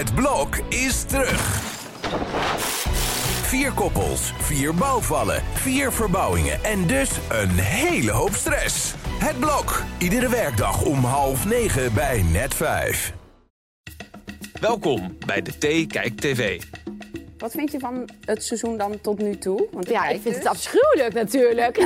Het blok is terug. Vier koppels, vier bouwvallen, vier verbouwingen en dus een hele hoop stress. Het blok, iedere werkdag om half negen bij net vijf. Welkom bij de T Kijk TV. Wat vind je van het seizoen dan tot nu toe? Want Ja, ik vind dus. het afschuwelijk natuurlijk.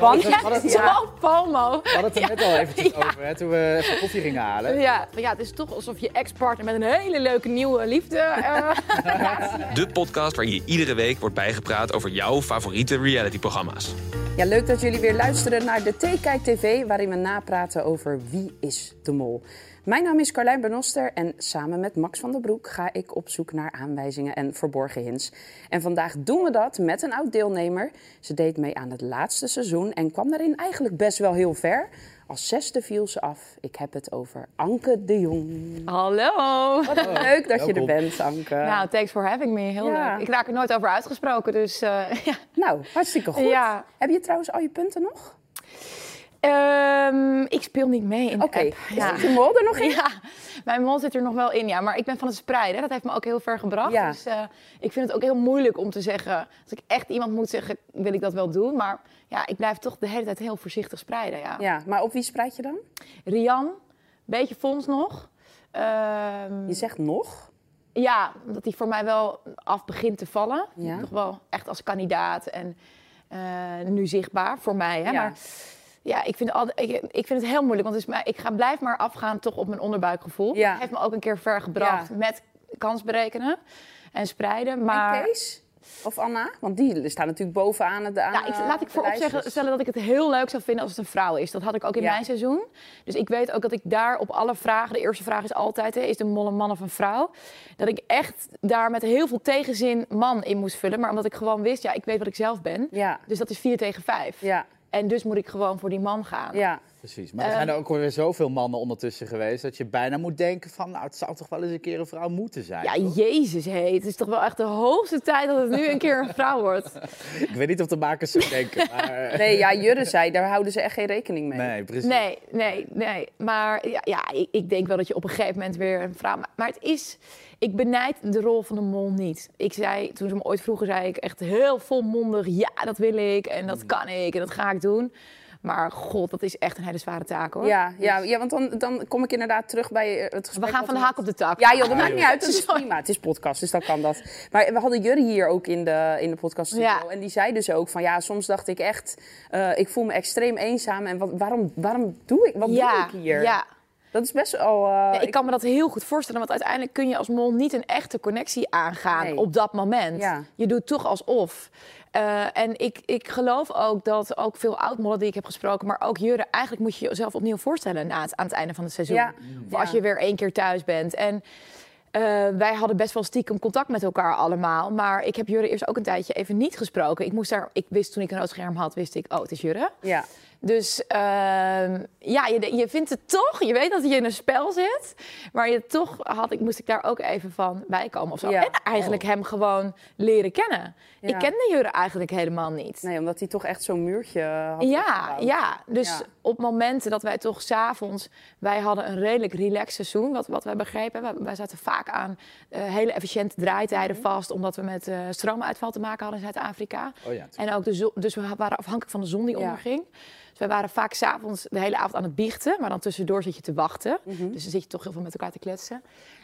Want wat het- zo. FOMO. We hadden het er net al eventjes over, hè, toen we even koffie gingen halen. Ja, ja, het is toch alsof je ex-partner met een hele leuke nieuwe liefde... eh, De podcast waarin je iedere week wordt bijgepraat over jouw favoriete realityprogramma's. Ja, leuk dat jullie weer luisteren naar de T-Kijk TV, waarin we napraten over wie is de mol. Mijn naam is Carlijn Benoster en samen met Max van der Broek ga ik op zoek naar aanwijzingen en verborgen hints. En vandaag doen we dat met een oud deelnemer. Ze deed mee aan het laatste seizoen en kwam daarin eigenlijk best wel heel ver. Als zesde viel ze af. Ik heb het over Anke de Jong. Hallo. Wat leuk dat je er bent, Anke. Nou, thanks for having me. Heel Ja. leuk. Ik raak er nooit over uitgesproken, dus eh, ja. Nou, hartstikke goed. Ja. Heb je trouwens al je punten nog? Ehm, ik speel niet mee in de Oké, app. is de mol er nog in? Ja, mijn mol zit er nog wel in, ja. Maar ik ben van het spreiden. Dat heeft me ook heel ver gebracht. Ja. Dus eh, ik vind het ook heel moeilijk om te zeggen... Als ik echt iemand moet zeggen, wil ik dat wel doen. Maar ja, ik blijf toch de hele tijd heel voorzichtig spreiden, ja. Ja, maar op wie spreid je dan? Rian, beetje Fons nog. Ehm, Je zegt nog. ja, omdat hij voor mij wel af begint te vallen. Ja. Nog wel echt als kandidaat en eh, nu zichtbaar voor mij. Hè? Ja. Maar ja, ik vind, al, ik, ik vind het heel moeilijk. Want het is, maar ik ga, blijf maar afgaan toch op mijn onderbuikgevoel. Ja. Dat heeft me ook een keer ver gebracht Ja. met kans berekenen en spreiden. Maar En Kees? Of Anna? Want die staan natuurlijk bovenaan het aan. Ja, ik, laat ik voorop zeggen, stellen dat ik het heel leuk zou vinden als het een vrouw is. Dat had ik ook in Ja. mijn seizoen. Dus ik weet ook dat ik daar op alle vragen... De eerste vraag is altijd, hè, is de mol een man of een vrouw? Dat ik echt daar met heel veel tegenzin man in moest vullen. Maar omdat ik gewoon wist, ja, ik weet wat ik zelf ben. Ja, Dus dat is 4 tegen 5. ja, En dus moet ik gewoon voor die man gaan. ja. Precies, maar er zijn er ook weer zoveel mannen ondertussen geweest... dat je bijna moet denken van, nou, het zou toch wel eens een keer een vrouw moeten zijn. Ja, toch? jezus, hé. Het is toch wel echt de hoogste tijd dat het nu een keer een vrouw wordt. Ik weet niet of de makers zo denken, maar... Nee, ja, Jurre zei, daar houden ze echt geen rekening mee. Nee, precies. Nee, nee, nee. Maar ja, ja ik, ik denk wel dat je op een gegeven moment weer een vrouw... Maar, maar het is... Ik benijd de rol van de mol niet. Ik zei, toen ze me ooit vroegen, zei ik echt heel volmondig... Ja, dat wil ik en dat kan ik en dat ga ik doen. Maar god, dat is echt een hele zware taak, hoor. Ja, ja, ja want dan, dan kom ik inderdaad terug bij eh, het gesprek. We gaan van de haak op de tak. Ja, joh, dat maakt joh. niet uit. Dat is prima. Het is podcast, dus dan kan dat. Maar we hadden Jurre hier ook in de, in de podcast. Ja. En die zei dus ook van, ja, soms dacht ik echt... eh, ik voel me extreem eenzaam. En wat, waarom, waarom doe ik, wat ja, doe ik hier? Ja, Dat is best wel... eh, Ja, ik kan me dat heel goed voorstellen, want uiteindelijk kun je als mol niet een echte connectie aangaan Nee. op dat moment. Ja. Je doet toch alsof. Eh, en ik, ik geloof ook dat ook veel oud-mollen die ik heb gesproken, maar ook Jurre, eigenlijk moet je jezelf opnieuw voorstellen na het, aan het einde van het seizoen. Ja. Of als je weer één keer thuis bent. En eh, wij hadden best wel stiekem contact met elkaar allemaal. Maar ik heb Jurre eerst ook een tijdje even niet gesproken. Ik, moest daar, ik wist toen ik een rood scherm had, wist ik, oh, het is Jurre. Ja, Dus ehm, ja, je, je vindt het toch. Je weet dat je in een spel zit. Maar je toch had, ik, moest ik daar ook even van bijkomen of zo. Ja. En eigenlijk hem gewoon leren kennen. Ja. Ik kende Jurre eigenlijk helemaal niet. nee, omdat hij toch echt zo'n muurtje had Ja, opgebouwd. ja, dus Ja. op momenten dat wij toch s'avonds... Wij hadden een redelijk relaxed seizoen, wat, wat we begrepen. Wij, wij zaten vaak aan eh, hele efficiënte draaitijden Mhm. vast... omdat we met eh, stroomuitval te maken hadden in Zuid-Afrika. Oh ja, En ook de zon, dus we waren afhankelijk van de zon die onderging. Dus wij waren vaak s'avonds de hele avond aan het biechten. Maar dan tussendoor zit je te wachten. Mhm. Dus dan zit je toch heel veel met elkaar te kletsen.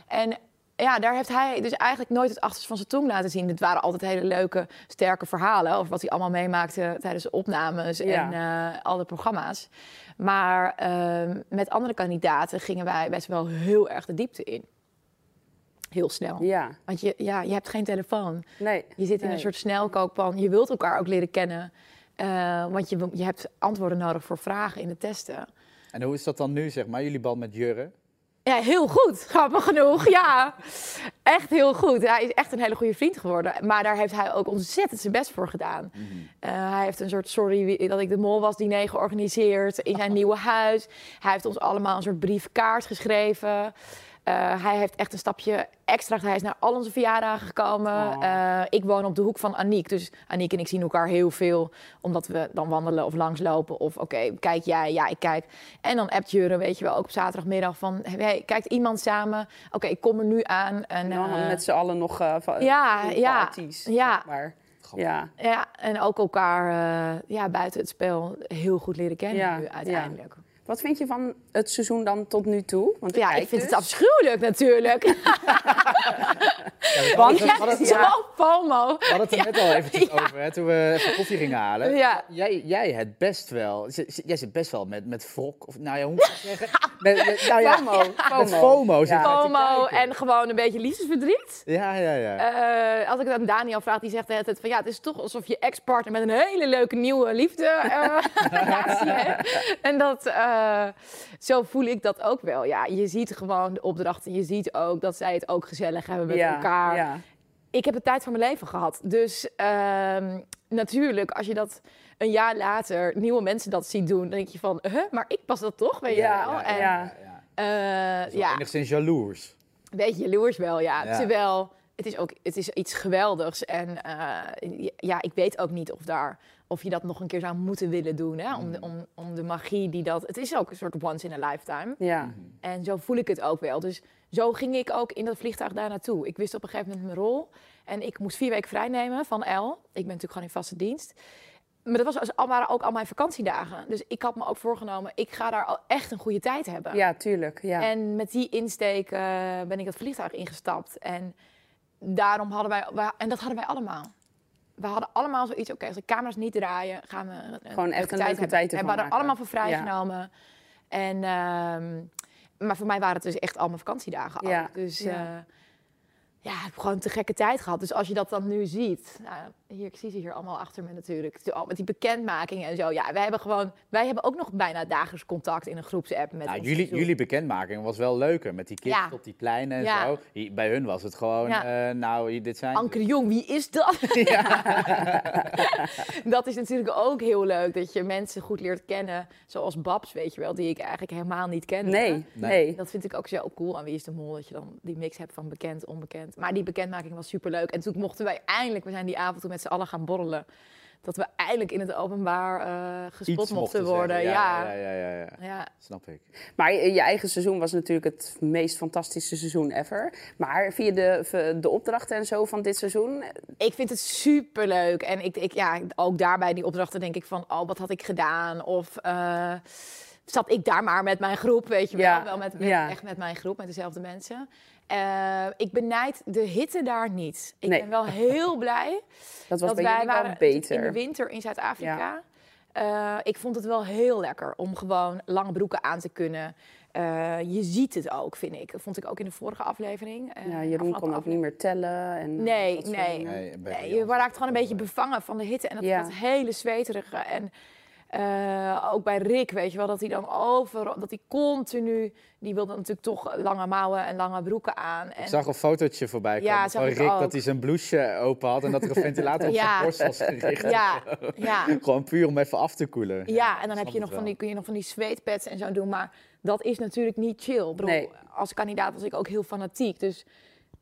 En ja, daar heeft hij dus eigenlijk nooit het achterste van zijn tong laten zien. Het waren altijd hele leuke, sterke verhalen... over wat hij allemaal meemaakte tijdens de opnames Ja. en eh alle programma's. Maar ehm, met andere kandidaten gingen wij best wel heel erg de diepte in. Heel snel. Ja, Want je, ja, je hebt geen telefoon. nee. Je zit in nee. een soort snelkookpan. Je wilt elkaar ook leren kennen. Eh, want je, je hebt antwoorden nodig voor vragen in de testen. En hoe is dat dan nu, zeg maar, jullie bal met Jurre? Ja, heel goed. Grappig genoeg. Ja, echt heel goed. Hij is echt een hele goede vriend geworden. Maar daar heeft hij ook ontzettend zijn best voor gedaan. Eh, hij heeft een soort sorry dat ik de mol was diner georganiseerd in zijn nieuwe huis. Hij heeft ons allemaal een soort briefkaart geschreven. Eh, hij heeft echt een stapje extra. Hij is naar al onze verjaardagen gekomen. Oh. Eh, ik woon op de hoek van Aniek. Dus Aniek en ik zien elkaar heel veel. Omdat we dan wandelen of langslopen. Of oké, kijk jij, ja, ik kijk. En dan appt Jurre, weet je wel, ook op zaterdagmiddag van... Hey, kijkt iemand samen? Oké, ik kom er nu aan. En, En dan eh, met z'n allen nog uh, van, ja, ja, parties, ja. zeg maar. Ja. Ja, en ook elkaar uh, ja, buiten het spel heel goed leren kennen Ja, nu uiteindelijk. Wat vind je van het seizoen dan tot nu toe? Want Ja, ik vind dus. het afschuwelijk natuurlijk. Ja, Want we jij het- FOMO. we hadden het er net al eventjes over, hè, toen we even koffie gingen halen. Ja. Jij, jij het best wel, jij zit best wel met, met wrok, of nou ja, hoe moet ik het zeggen? Met, met, nou ja, FOMO. met FOMO te FOMO kijken. en gewoon een beetje liefdesverdriet. Ja, ja, ja. Eh, als ik het aan Daniel vraag, die zegt de hele tijd van ja, het is toch alsof je ex-partner met een hele leuke nieuwe liefde eh, relatie hebt. En dat, eh, zo voel ik dat ook wel. Ja, je ziet gewoon de opdrachten, je ziet ook dat zij het ook gezellig hebben met ja, elkaar. Ja. ik heb de tijd van mijn leven gehad. Dus ehm, natuurlijk, als je dat een jaar later nieuwe mensen dat ziet doen, dan denk je van, huh, maar ik pas dat toch, weet je Ja, wel? ja, En, ja. eh, Zo ja, Enigszins jaloers. een beetje jaloers wel, ja. Ja. Terwijl het is ook het is iets geweldigs en eh, ja, ik weet ook niet of daar of je dat nog een keer zou moeten willen doen, hè? Om, de, om, om de magie die dat. Het is ook een soort once in a lifetime. ja. En zo voel ik het ook wel. Dus zo ging ik ook in dat vliegtuig daar naartoe. Ik wist op een gegeven moment mijn rol. En ik moest vier weken vrij nemen van L. Ik ben natuurlijk gewoon in vaste dienst. Maar dat was, dus al- waren ook al mijn vakantiedagen. Dus ik had me ook voorgenomen, ik ga daar al echt een goede tijd hebben. Ja, tuurlijk. Ja. En met die insteek eh, ben ik dat vliegtuig ingestapt. En daarom hadden wij, wij- en dat hadden wij allemaal. We hadden allemaal zoiets, oké, als de camera's niet draaien, gaan we een Gewoon echt een leuke hebben. tijd En ervan we hadden allemaal voor vrijgenomen. En, ehm, maar voor mij waren het dus echt al mijn vakantiedagen. Ja, Ook. Dus ja. ja. ja, ik heb gewoon te gekke tijd gehad. Dus als je dat dan nu ziet, nou, hier, ik zie ze hier allemaal achter me natuurlijk. Zo, Met die bekendmaking en zo. Ja, wij hebben gewoon, wij hebben ook nog bijna dagelijks contact in een groepsapp met Nou, jullie, jullie bekendmaking was wel leuker. Met die kids Ja. op die pleinen en Ja. zo. Hier- Bij hun was het gewoon, Ja. eh, nou, hier- dit zijn... Anker Jong, wie is dat? dat is natuurlijk ook heel leuk, dat je mensen goed leert kennen. Zoals Babs, weet je wel, die ik eigenlijk helemaal niet kende. nee, Nee. nee. Dat vind ik ook zo cool aan Wie is de Mol, dat je dan die mix hebt van bekend, onbekend. Maar die bekendmaking was superleuk. En toen mochten wij eindelijk, we zijn die avond toen met z'n allen gaan borrelen, dat we eindelijk in het openbaar eh gespot Iets mochten zeggen. worden. Ja, Ja, ja, ja, ja, ja. ja. Snap ik. Maar je, je eigen seizoen was natuurlijk het meest fantastische seizoen ever. Maar via de, de opdrachten en zo van dit seizoen... Ik vind het superleuk. En ik, ik, ja, ook daarbij die opdrachten denk ik van, oh, wat had ik gedaan? Of eh, zat ik daar maar met mijn groep, weet je wel? Ja, Wel met, met- ja. echt met mijn groep, met dezelfde mensen. Eh, ik benijd de hitte daar niet. Ik Nee. ben wel heel blij Dat was dat bij wij waren beter. in de winter in Zuid-Afrika. Eh, ik vond het wel heel lekker om gewoon lange broeken aan te kunnen. Eh, je ziet het ook, vind ik. Dat vond ik ook in de vorige aflevering. Ja, Jeroen kon ook niet meer tellen. En Nee, nee. Nee, je raakt gewoon een beetje bevangen van de hitte. En dat, Ja. dat hele zweterige. En eh, ook bij Rick, weet je wel, dat hij dan overal, dat hij continu, die wilde natuurlijk toch lange mouwen en lange broeken aan. En, Ik zag een fotootje voorbij komen van Rick ook. dat hij zijn blouseje open had en dat er een ventilator op zijn borst was gericht. ja, ja, Gewoon puur om even af te koelen. ja, en dan heb je nog van die, kun je nog van die zweetpads en zo doen. Maar dat is natuurlijk niet chill. Nee. Als kandidaat was ik ook heel fanatiek. Dus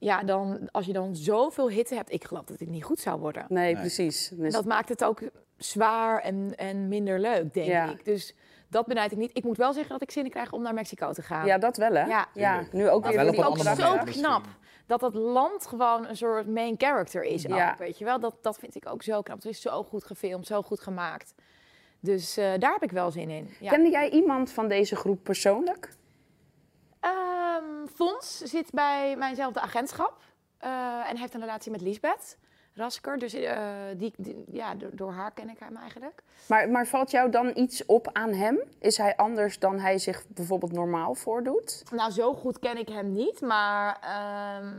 ja, dan, als je dan zoveel hitte hebt, ik geloof dat dit niet goed zou worden. Nee, Nee. precies. Dus- Dat maakt het ook zwaar en, en minder leuk, denk Ja. ik. Dus dat benijd ik niet. Ik moet wel zeggen dat ik zin krijg om naar Mexico te gaan. ja, dat wel, hè? Ja. Nu ook Maar weer wel die ook zo knap misschien. dat dat land gewoon een soort main character is. Ja. Ook, weet je wel? Dat, dat vind ik ook zo knap. Het is zo goed gefilmd, zo goed gemaakt. Dus eh, daar heb ik wel zin in. Ja. Kende jij iemand van deze groep persoonlijk? Ehm, Fons zit bij mijnzelfde agentschap eh, en heeft een relatie met Lisbeth Rasker. Dus eh, die, die- ja, door, door haar ken ik hem eigenlijk. Maar, maar valt jou dan iets op aan hem? Is hij anders dan hij zich bijvoorbeeld normaal voordoet? Nou, zo goed ken ik hem niet, maar ehm,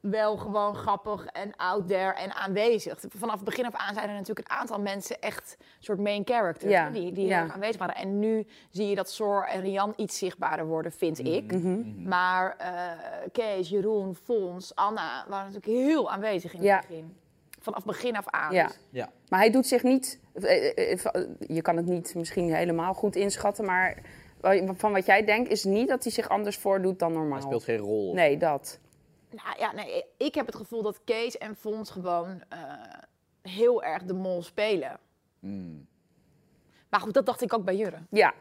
wel gewoon grappig en out there en aanwezig. Vanaf het begin af aan zijn er natuurlijk een aantal mensen echt een soort main characters Ja, hè, die, die ja. heel erg aanwezig waren. En nu zie je dat Sor en Rian iets zichtbaarder worden, vind ik. Mhm. Maar eh, Kees, Jeroen, Fons, Anna waren natuurlijk heel aanwezig in het Ja. begin. Vanaf begin af aan. Ja. Dus Ja. Maar hij doet zich niet... eh, eh, Je kan het niet misschien helemaal goed inschatten, maar van wat jij denkt, is niet dat hij zich anders voordoet dan normaal. Hij speelt geen rol. Nee, dat. Nou ja, nee, ik heb het gevoel dat Kees en Fons gewoon eh, heel erg de mol spelen. Hmm. Maar goed, dat dacht ik ook bij Jurre. Ja.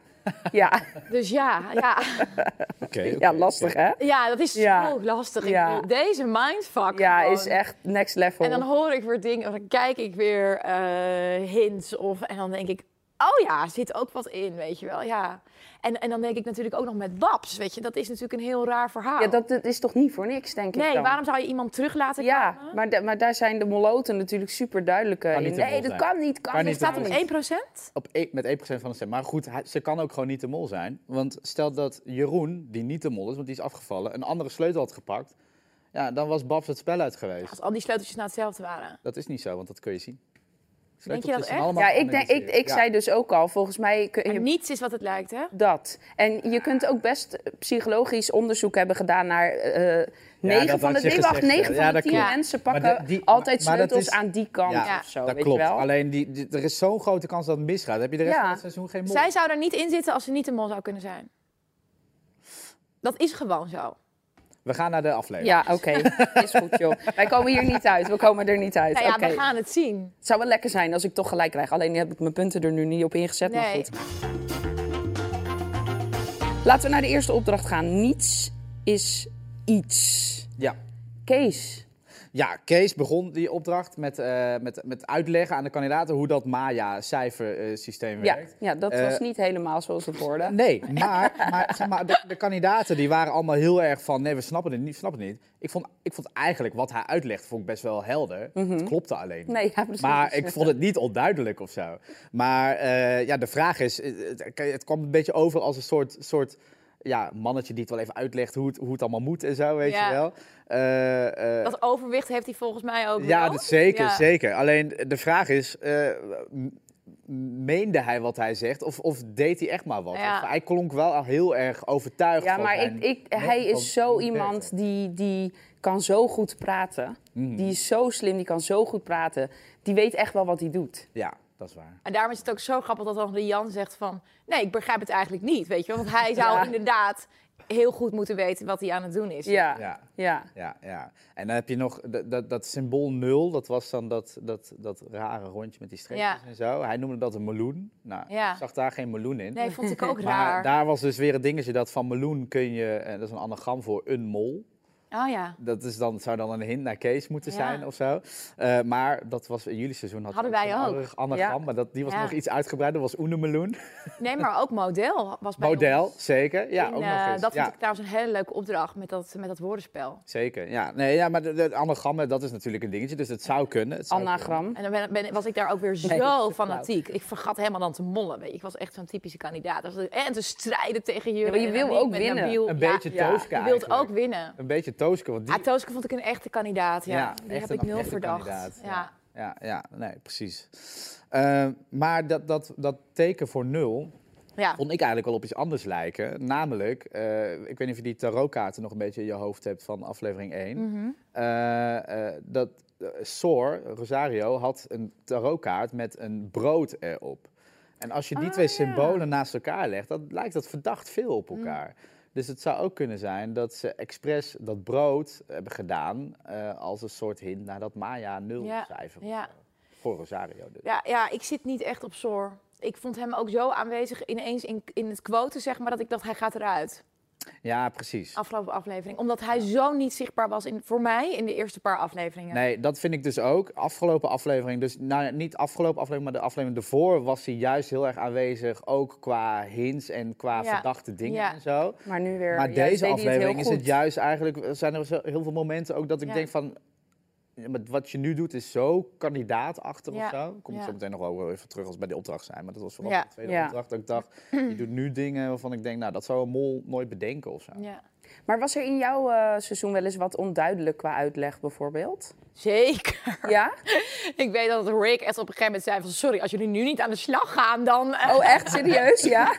Ja, Dus ja, ja, Oké, ja lastig hè? ja dat is Ja. zo lastig. Ja. Deze mindfuck Ja, gewoon. is echt next level. En dan hoor ik weer dingen, of dan kijk ik weer eh, hints. Of, en dan denk ik, oh ja, er zit ook wat in, weet je wel. Ja. En, en dan denk ik natuurlijk ook nog met Babs, weet je. Dat is natuurlijk een heel raar verhaal. Ja, dat, dat is toch niet voor niks, denk ik nee, dan? waarom zou je iemand terug laten Ja, komen? maar, da- maar daar zijn de moloten natuurlijk super duidelijk eh, Kan in. Nee, dat kan niet, kan, Kan niet. staat op niet. 1%? Op e- met 1% van de stem. Maar goed, hij- ze kan ook gewoon niet de mol zijn. Want stel dat Jeroen, die niet de mol is, want die is afgevallen, een andere sleutel had gepakt. Ja, dan was Babs het spel uit geweest. Als al die sleuteltjes nou hetzelfde waren. Dat is niet zo, want dat kun je zien. Denk je dat Sleuteltjes zijn echt? allemaal Ja, ik, denk, ik, ik Ja. zei dus ook al, volgens mij kun Maar je niets is wat het lijkt, hè? dat. En je kunt ook best psychologisch onderzoek hebben gedaan naar eh negen dat van de nee, wacht, gezegd, negen ja. van Ja, de dat tien klopt. mensen Maar pakken de- die- altijd sleutels is- aan die kant Ja, of zo, dat weet klopt. je wel? Alleen die, die- er is zo'n grote kans dat het misgaat. Heb je de rest Ja. van het seizoen geen mol? Zij zou er niet in zitten als ze niet de mol zou kunnen zijn. Dat is gewoon zo. We gaan naar de aflevering. Ja, oké. Is goed, joh. Wij komen hier niet uit. We komen er niet uit. Nou ja, Oké. we gaan het zien. Het zou wel lekker zijn als ik toch gelijk krijg. Alleen heb ik mijn punten er nu niet op ingezet, maar Nee. goed. Laten we naar de eerste opdracht gaan. Niets is iets. Ja. Kees. Ja, Kees begon die opdracht met, eh, met, met uitleggen aan de kandidaten hoe dat Maya-cijfersysteem Ja, werkt. ja, dat Eh, was niet helemaal zoals het hoorde. Nee, maar, maar, zeg maar de, de kandidaten die waren allemaal heel erg van... nee, we snappen het niet, snappen het niet. Ik vond, ik vond eigenlijk wat hij uitlegde vond ik best wel helder. Het klopte alleen. Mhm. Nee, ja, precies. Maar ik vond het niet onduidelijk of zo. Maar eh, ja, de vraag is, het, het kwam een beetje over als een soort, soort ja, mannetje die het wel even uitlegt hoe het, hoe het allemaal moet en zo, weet Ja. je wel. Eh, eh, Dat overwicht heeft hij volgens mij ook ja, dat zeker, Ja. zeker. Alleen de vraag is, eh, meende hij wat hij zegt of, of deed hij echt maar wat? Ja. Of hij klonk wel al heel erg overtuigd Ja, maar ik, ik, hij is zo iemand die, die kan zo goed praten. Mhm. Die is zo slim, die kan zo goed praten. Die weet echt wel wat hij doet. Ja, dat is waar. En daarom is het ook zo grappig dat dan de Jan zegt van... Nee, ik begrijp het eigenlijk niet, weet je wel. Want hij zou Ja. inderdaad heel goed moeten weten wat hij aan het doen is. Ja, Ja. ja. Ja, ja. En dan heb je nog dat, dat, dat symbool nul, dat was dan dat, dat, dat rare rondje met die streepjes Ja. en zo. Hij noemde dat een meloen. Nou, Ja. ik zag daar geen meloen in. Nee, vond ik ook maar raar. daar was dus weer het dingetje dat van meloen kun je, eh, dat is een anagram voor een mol. Oh ja. Dat is dan, zou dan een hint naar Kees moeten Ja. zijn of zo. Eh, maar dat was in jullie seizoen. Had Hadden wij ook. Anagram, Ja. maar dat, die was Ja. nog iets uitgebreider. Dat was Oenemeloen. Nee, maar ook model was bij Model, ons. zeker. Ja, In, ook eh, nog eens. Dat vond ja, ik trouwens een hele leuke opdracht met dat, met dat woordenspel. Zeker, ja. Nee, ja, maar de, de anagrammen, dat is natuurlijk een dingetje. Dus het zou kunnen. Het zou kunnen. Anagram. En dan ben, ben- was ik daar ook weer Nee, zo fanatiek. Ik vergat helemaal dan te mollen. Weet je. Ik was echt zo'n typische kandidaat. En te strijden tegen jullie. maar je wil ook winnen. Een Ja, beetje ja. Je wilt ook winnen. Een beetje Tooske, want die... Ja, Tooske vond ik een echte kandidaat. Ja. Ja, die echt heb een ik nul verdacht. kandidaat, Ja. Ja, ja, nee, precies. Eh, maar dat, dat, dat teken voor nul Ja. vond ik eigenlijk wel op iets anders lijken. Namelijk, eh, ik weet niet of je die tarotkaarten nog een beetje in je hoofd hebt van aflevering 1. Mhm. Eh, eh, dat Sor, Rosario, had een tarotkaart met een brood erop. En als je die Ah, twee ja. symbolen naast elkaar legt, dan lijkt dat verdacht veel op Mm. Dus het zou ook kunnen zijn dat ze expres dat brood hebben gedaan eh, als een soort hint naar dat Maya nul Ja, cijfer. ja. Voor Rosario dus. Ja, ja, ik zit niet echt op Soor. Ik vond hem ook zo aanwezig ineens in, in het quoten, zeg maar, dat ik dacht, hij gaat eruit. Ja, precies. Afgelopen aflevering. Omdat hij zo niet zichtbaar was in, voor mij in de eerste paar afleveringen. Nee, dat vind ik dus ook. Afgelopen aflevering, dus nou, niet afgelopen aflevering, maar de aflevering ervoor was hij juist heel erg aanwezig. Ook qua hints en qua Ja. verdachte dingen Ja. en zo. Maar nu weer. Maar deze het aflevering is het juist eigenlijk, zijn er heel veel momenten ook dat ik Ja. denk van, ja, maar wat je nu doet is zo kandidaatachtig Ja. of zo. Kom ik Ja. zo meteen nog wel even terug als bij de opdracht zijn. Maar dat was vooral de tweede opdracht. Dat ik dacht, je doet nu dingen waarvan ik denk, nou dat zou een mol nooit bedenken of zo. Ja. Maar was er in jouw eh, seizoen wel eens wat onduidelijk qua uitleg bijvoorbeeld? Zeker. Ja? Ik weet dat Rick echt op een gegeven moment zei van... sorry, als jullie nu niet aan de slag gaan, dan... eh, Oh, echt serieus? Ja?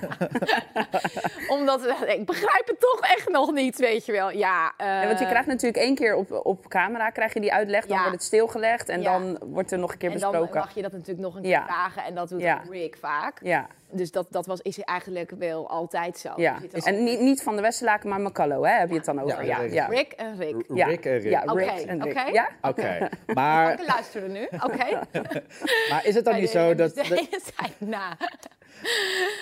Omdat, eh, ik begrijp het toch echt nog niet, weet je wel. Ja, Ja, want je krijgt natuurlijk één keer op, op camera krijg je die uitleg, dan Ja. wordt het stilgelegd en Ja. dan wordt er nog een keer En dan besproken. mag je dat natuurlijk nog een keer vragen. En dat doet. Rick vaak. Ja, Dus dat, dat was, is eigenlijk wel altijd zo. ja. Al- En niet, niet van de Westerlaken, maar McCullough, hè? Heb je het dan over? Ja, Ja, Rick. ja. Rick en Rick. Ja. Rick en Rick. Ja, Rick en Rick. oké. Ja? Oké, maar, Ik luister nu, oké? maar is het dan niet zo dat... Tijd na.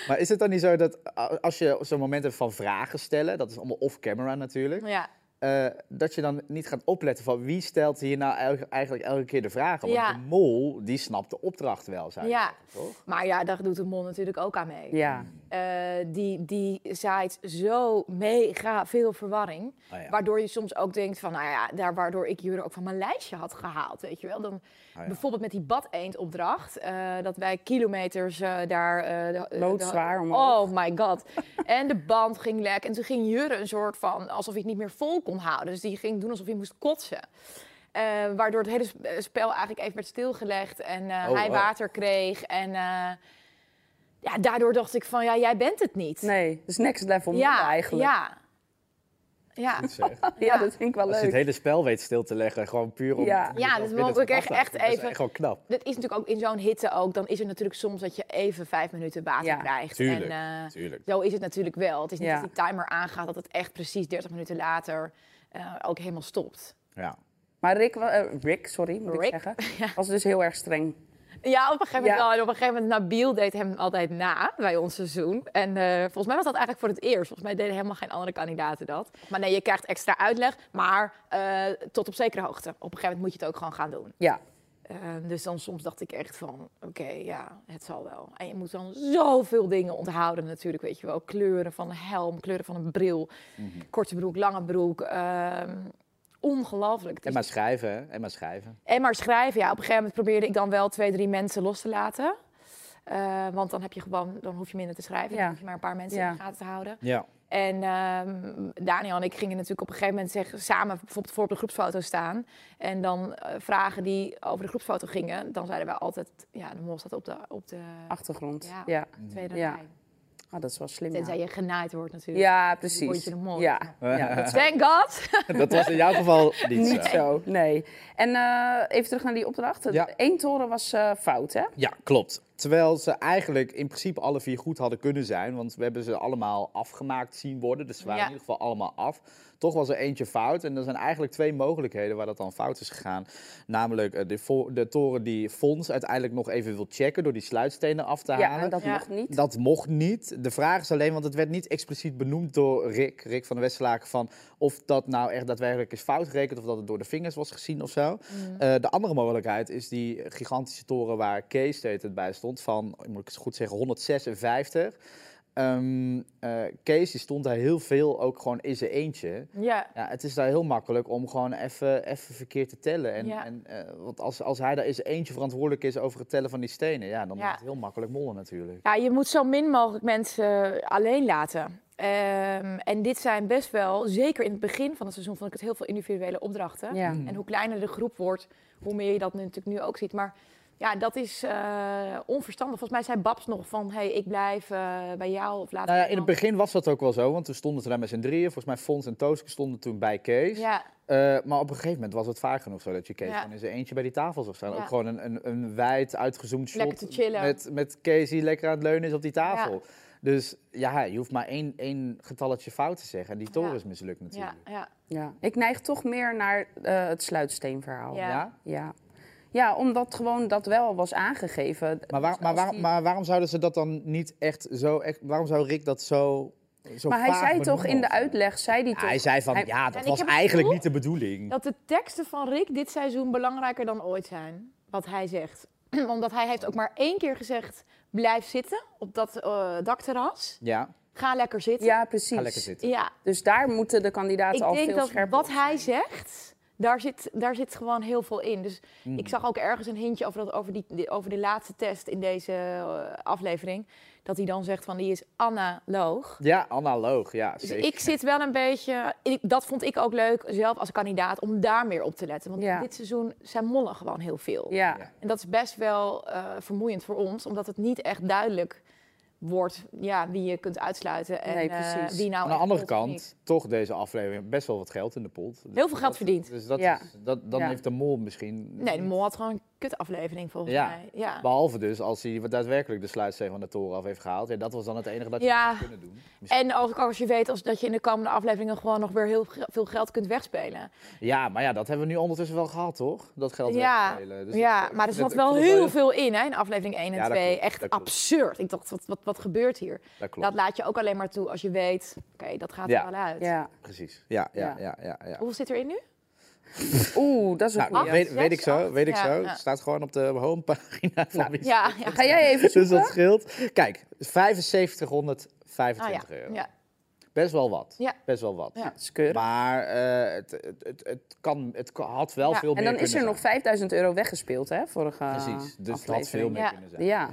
Maar is het dan niet zo dat als je zo'n moment hebt van vragen stellen, dat is allemaal off-camera natuurlijk, Ja. Eh, dat je dan niet gaat opletten van wie stelt hier nou el- eigenlijk elke keer de vragen? Want Ja. de mol, die snapt de opdracht wel, zou ja. zeggen, toch? Maar ja, daar doet de mol natuurlijk ook aan mee. Ja. Eh, die, die zaait zo mega veel verwarring. Ja. Waardoor je soms ook denkt van, nou ja, daar waardoor ik jullie ook van mijn lijstje had gehaald, weet je wel. Dan, ja. Bijvoorbeeld met die bad-eendopdracht, eh dat wij kilometers eh, daar... eh, de- de- Loodzwaar omhoog. Oh my god. en de band ging lek en toen ging Jurre een soort van, alsof hij het niet meer vol kon houden. Dus die ging doen alsof hij moest kotsen. Eh, waardoor het hele sp- spel eigenlijk even werd stilgelegd en eh, Oh, hij wow. water kreeg. En eh, ja, daardoor dacht ik van, ja, jij bent het niet. Nee, dus next level ja, eigenlijk. Ja. Ja. Ja, dat vind ik wel Als je het leuk. hele spel weet stil te leggen, gewoon puur om... Ja. Ja, dus binnen moeten te echt- echt Dat is even- echt gewoon knap. Dat is natuurlijk ook in zo'n hitte ook. Dan is er natuurlijk soms dat je even vijf minuten water Ja, krijgt. tuurlijk, En, eh, tuurlijk. Zo is het natuurlijk wel. Het is niet Ja. dat die timer aangaat dat het echt precies 30 minuten later eh, ook helemaal stopt. Ja. Maar Rick, eh, Rick sorry, moet Rick? ik zeggen, was dus heel erg streng. Ja, op een gegeven moment Ja. wel. En op een gegeven moment, Nabil deed hem altijd na bij ons seizoen. En eh, volgens mij was dat eigenlijk voor het eerst. Volgens mij deden helemaal geen andere kandidaten dat. Maar nee, je krijgt extra uitleg, maar eh, tot op zekere hoogte. Op een gegeven moment moet je het ook gewoon gaan doen. Ja, Eh, dus dan soms dacht ik echt van, oké, ja, het zal wel. En je moet dan zoveel dingen onthouden natuurlijk, weet je wel. Kleuren van een helm, kleuren van een bril, Mhm. korte broek, lange broek. Ongelooflijk. En maar schrijven, hè? En maar schrijven. en maar schrijven, ja. Op een gegeven moment probeerde ik dan wel twee, drie mensen los te laten. Eh, want dan heb je gewoon, dan hoef je minder te schrijven. Ja. Dan hoef je maar een paar mensen Ja. in de gaten te houden. Ja. En ehm, Daniel en ik gingen natuurlijk op een gegeven moment zeggen, samen bijvoorbeeld voor op de groepsfoto staan. En dan eh, vragen die over de groepsfoto gingen, dan zeiden wij altijd, ja, de mol staat op de, op de achtergrond. Ja. Ja, tweede Ja. rij. Ah, dat is wel slim. Tenzij Ja, je genaaid wordt natuurlijk. ja Word precies. je de mol. Ja, ja dat Thank God! Dat was in jouw geval niet, niet zo. zo, nee. En eh, even terug naar die opdracht. Ja. Eén toren was eh, fout, hè? Ja, klopt. Terwijl ze eigenlijk in principe alle vier goed hadden kunnen zijn. Want we hebben ze allemaal afgemaakt zien worden. Dus ze waren Ja. in ieder geval allemaal af. Toch was er eentje fout. En er zijn eigenlijk twee mogelijkheden waar dat dan fout is gegaan. Namelijk eh, de, de toren die Fons uiteindelijk nog even wil checken door die sluitstenen af te Ja, halen. en dat Ja. mocht niet. Dat mocht niet. De vraag is alleen, want het werd niet expliciet benoemd door Rick, Rick van de Westerlaken, van of dat nou echt daadwerkelijk is fout gerekend of dat het door de vingers was gezien of zo. Eh, de andere mogelijkheid is die gigantische toren waar Kees steeds het bij stond, van, moet ik het goed zeggen, 156. Ehm, eh, Kees die stond daar heel veel ook gewoon in zijn eentje. Ja, Ja, het is daar heel makkelijk om gewoon even, even verkeerd te tellen. En, Ja. en, eh, want als, als hij daar in zijn eentje verantwoordelijk is over het tellen van die stenen, ja, dan Ja. is het heel makkelijk mollen natuurlijk. Ja, je moet zo min mogelijk mensen alleen laten. Ehm, en dit zijn best wel, zeker in het begin van het seizoen, vond ik het heel veel individuele opdrachten. Ja. En hoe kleiner de groep wordt, hoe meer je dat nu natuurlijk nu ook ziet. Maar ja, dat is eh, onverstandig. Volgens mij zei Babs nog van, hey, ik blijf eh, bij jou of laat Nou ja, in het begin was dat ook wel zo, want toen stonden ze daar met z'n drieën. Volgens mij Fons en Tooske stonden toen bij Kees. Ja, Eh, maar op een gegeven moment was het vaak genoeg zo dat je Kees Ja. gewoon in zijn eentje bij die tafel zag staan. Ja. Ook gewoon een, een, een wijd uitgezoomd shot Lekker te chillen. Met, met Kees die lekker aan het leunen is op die tafel. Dus ja, je hoeft maar één, één getalletje fout te zeggen. En die toren Ja. is mislukt natuurlijk. ja, ja. Ja. Ik neig toch meer naar eh, het sluitsteenverhaal. Ja. Ja? Ja. Omdat gewoon dat wel was aangegeven. Maar, waar- Dus maar, als waar- die- maar waarom zouden ze dat dan niet echt zo... Echt, waarom zou Rick dat zo, zo Maar hij zei toch in de uitleg, zei hij Ja, toch... hij zei van, hij- ja, dat ik was eigenlijk niet de bedoeling. Dat de teksten van Rick dit seizoen belangrijker dan ooit zijn. Wat hij zegt. Omdat hij heeft ook maar één keer gezegd, blijf zitten op dat eh, dakterras. Ja, Ga lekker zitten. Ja, precies. ga lekker zitten. Ja, Dus daar moeten de kandidaten ik al denk veel dat scherper wat op hij zijn. zegt, daar zit, daar zit gewoon heel veel in. Dus ik zag ook ergens een hintje over, dat, over, die, over de laatste test in deze eh, aflevering. Dat hij dan zegt van die is analoog. Ja, analoog, ja, Dus zeker. ik zit wel een beetje, ik, dat vond ik ook leuk zelf als kandidaat, om daar meer op te letten. Want Ja. dit seizoen zijn mollen gewoon heel veel. Ja. Ja. En dat is best wel eh, vermoeiend voor ons, omdat het niet echt duidelijk wordt ja, wie je kunt uitsluiten en Nee, eh, precies. wie nou Aan de andere kant, toch deze aflevering best wel wat geld in de pot. Dus Heel veel geld dat- verdiend. Dus dat Ja. is, dat, dan Ja. heeft de mol misschien... Nee, de mol had gewoon kutaflevering volgens Ja. mij. Ja. Behalve dus als hij daadwerkelijk de sluitsteen van de toren af heeft gehaald. Ja, dat was dan het enige dat je Ja. had kunnen doen. Misschien- En als, als je weet als, dat je in de komende afleveringen gewoon nog weer heel veel geld kunt wegspelen. Ja, maar ja, dat hebben we nu ondertussen wel gehad, toch? Dat geld Ja, wegspelen. Dus ja ik- maar er zat wel heel veel in hè, in aflevering 1 en Ja, dat 2. klopt, Echt absurd. Ik dacht, wat, wat, wat gebeurt hier? Dat klopt, Dat laat je ook alleen maar toe als je weet, oké, dat gaat Ja. er wel uit. Ja. precies. Ja, ja, Ja. ja, ja. ja. Hoeveel zit erin nu? Oeh, dat is een Nou, goeie. weet, weet ik zo, weet ik Ja, zo. ja. Staat gewoon op de homepagina van Nou, Ja, ja. Ga jij even Dus zoeken? dat scheelt. Kijk, 7525 Ah, ja. euro. ja. Best wel wat. Ja. Best wel wat. Ja. Dat is keurig. Maar eh, het, het, het, het, kan, het had wel Ja, veel En meer dan is er nog zijn. 5000 euro weggespeeld, hè? Vorige Precies, dus het had veel meer Ja. kunnen zijn. Ja.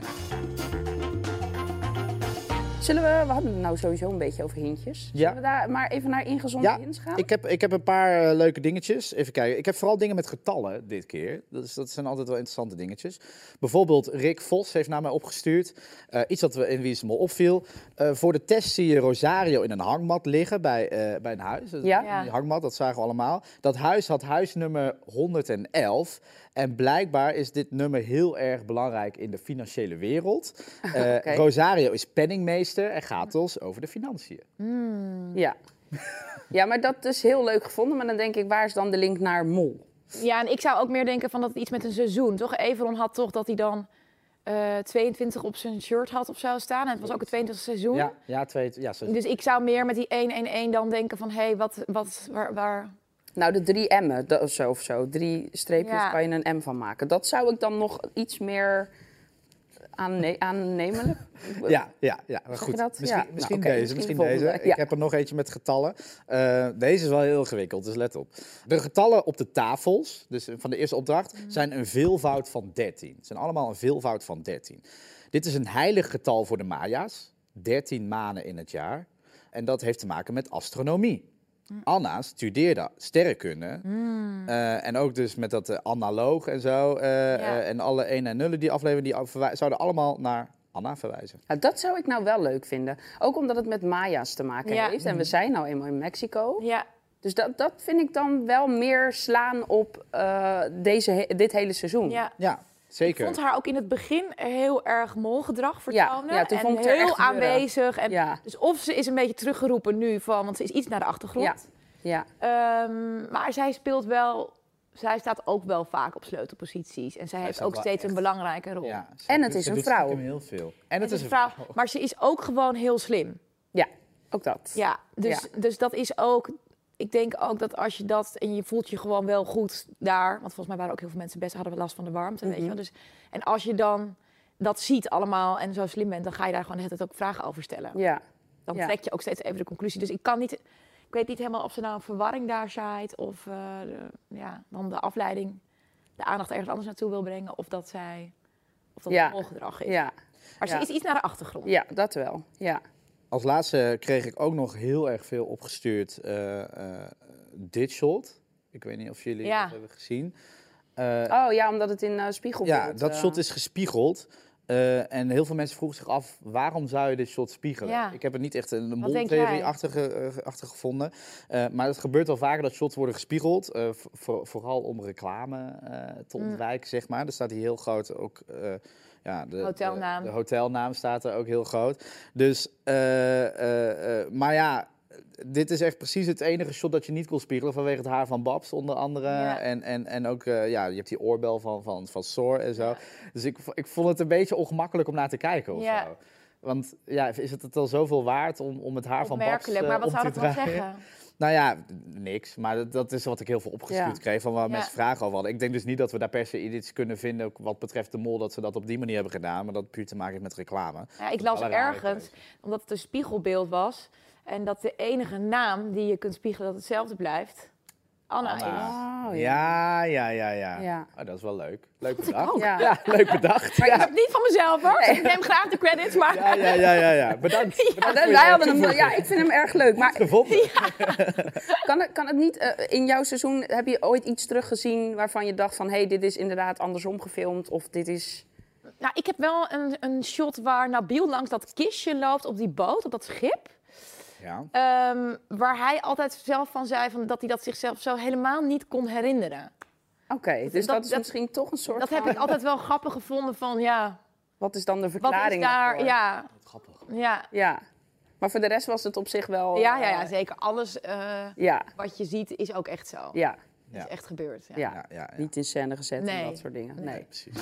Zullen we, we hadden het nou sowieso een beetje over hintjes. Ja. Zullen we daar maar even naar ingezonde Ja, hints gaan? Ik heb, ik heb een paar eh, leuke dingetjes. Even kijken. Ik heb vooral dingen met getallen dit keer. Dus dat zijn altijd wel interessante dingetjes. Bijvoorbeeld Rick Vos heeft naar mij opgestuurd. eh, iets wat we in Wie is de Mol opviel. Eh, voor de test zie je Rosario in een hangmat liggen bij, eh, bij een huis. Dat is Ja. Die hangmat, dat zagen we allemaal. Dat huis had huisnummer 111. En blijkbaar is dit nummer heel erg belangrijk in de financiële wereld. Eh. Rosario is penningmeester en gaat dus over de financiën. Ja. ja, maar dat is heel leuk gevonden. Maar dan denk ik, waar is dan de link naar Mol? ja, en ik zou ook meer denken van dat het iets met een seizoen. Toch? Everon had toch dat hij dan eh 22 op zijn shirt had of zo staan. En het was ook het 22 seizoen. Ja, ja, twee, ja, zo- Dus ik zou meer met die 1-1-1 dan denken van... hé, hey, wat, wat, waar, waar... Nou, de drie M'en dat- of zo, of zo. Drie streepjes Ja. kan je een M van maken. Dat zou ik dan nog iets meer aanne aannemelijk... Ja, ja, ja. Maar goed. dat? Misschien, Ja, nou, misschien oké, deze, misschien misschien deze. Ja. Ik heb er nog eentje met getallen. Eh, deze is wel heel ingewikkeld, dus let op. De getallen op de tafels, dus van de eerste opdracht, Mhm. zijn een veelvoud van 13. Het zijn allemaal een veelvoud van 13. Dit is een heilig getal voor de Maya's. 13 maanden in het jaar. En dat heeft te maken met astronomie. Mm. Anna studeerde sterrenkunde. Eh, en ook dus met dat eh, analoog en zo. eh, Ja. en alle 1 en nullen die afleveren, die zouden allemaal naar Anna verwijzen. Nou, dat zou ik nou wel leuk vinden. Ook omdat het met Maya's te maken Ja. heeft. En we zijn nou eenmaal in Mexico. Ja, Dus dat, dat vind ik dan wel meer slaan op eh, deze, dit hele seizoen. ja. Ja, zeker. Ik vond haar ook in het begin heel erg molgedrag Ja, vertonen. ja, toen en vond ik haar heel echt aanwezig. En Ja. Dus of ze is een beetje teruggeroepen nu van, want ze is iets naar de achtergrond. Ja. Ja. Ehm, maar zij speelt wel, zij staat ook wel vaak op sleutelposities. En zij heeft ook steeds een belangrijke rol. Ja, En het doet- is een vrouw. heel veel. En Het is een vrouw, maar ze is ook gewoon heel slim. ja, ook dat. Ja, dus, dus dat is ook. Ik denk ook dat als je dat en je voelt je gewoon wel goed daar, want volgens mij waren ook heel veel mensen best hadden we last van de warmte, weet je wel. Dus en als je dan dat ziet allemaal en zo slim bent, dan ga je daar gewoon tijd ook vragen over stellen. Ja. Dan Ja. trek je ook steeds even de conclusie. Dus ik kan niet, ik weet niet helemaal of ze nou een verwarring daar zaait of eh, de- ja, dan de afleiding, de aandacht ergens anders naartoe wil brengen, of dat zij, of dat Ja. het gedrag is. Ja. Maar ze Ja. is iets naar de achtergrond. ja, dat wel. Ja. Als laatste kreeg ik ook nog heel erg veel opgestuurd eh eh, dit shot. Ik weet niet of jullie Ja. dat hebben gezien. Eh, Oh ja, omdat het in spiegelbeeld... ja, dat shot is gespiegeld. En heel veel mensen vroegen zich af, waarom zou je dit shot spiegelen? Ja. Ik heb er niet echt een moltheorie jij? achter, ge- eh, achter gevonden. Maar het gebeurt wel vaker dat shots worden gespiegeld. voor- voor- vooral om reclame te Mm. ontwijken, zeg maar. Er staat hier heel groot ook... ja, de, Hotelnaam. De, de hotelnaam staat er ook heel groot. Dus, eh, eh, eh, maar ja, dit is echt precies het enige shot dat je niet kon spiegelen vanwege het haar van Babs onder andere. Ja. En, en, en ook, ja, je hebt die oorbel van, van, van Soar en zo. Ja. Dus ik, ik vond het een beetje ongemakkelijk om naar te kijken of Ja. zo. Want ja, is het het al zoveel waard om, om het haar van Babs eh, maar wat zou te dat wel draaien? zeggen? Nou ja, niks. Maar dat, dat is wat ik heel veel opgestuurd Ja. kreeg van waar Ja. mensen vragen over hadden. Ik denk dus niet dat we daar per se iets kunnen vinden ook wat betreft de mol, dat ze dat op die manier hebben gedaan. Maar dat puur te maken heeft met reclame. Ja, ik las ergens, omdat het een spiegelbeeld was... en dat de enige naam die je kunt spiegelen dat hetzelfde blijft... Anna, Anna. is. Oh, ja. Ja, ja, ja, ja. Ja. Oh, dat is wel leuk. Leuk bedacht. Ja. Ja, leuk bedacht. Maar ik Ja, heb niet van mezelf hoor. Ik neem graag de credits, maar... ja, ja, ja, ja. ja. Bedankt. Ja, Bedankt wij hadden hem, ja, ik vind hem erg leuk. Maar Gevonden. kan het, kan het niet, eh, in jouw seizoen, heb je ooit iets teruggezien waarvan je dacht van... hé, hey, dit is inderdaad andersom gefilmd of dit is... Nou, ik heb wel een, een shot waar Nabil langs dat kistje loopt op die boot, op dat schip. Ja. Ehm, waar hij altijd zelf van zei van dat hij dat zichzelf zo helemaal niet kon herinneren. Oké, dus dat, dat- is dat- misschien toch een soort Dat heb ik altijd wel grappig gevonden van ja, Wat is dan de wat verklaring is daar? daarvoor? Ja, Grappig. ja. Ja. Maar voor de rest was het op zich wel... Ja, ja, ja, eh, zeker. Alles eh, ja, wat je ziet is ook echt zo. ja, is Ja. echt gebeurd. Ja. ja. Ja, ja, ja. Niet in scène gezet en Nee. dat soort dingen. Nee. Precies.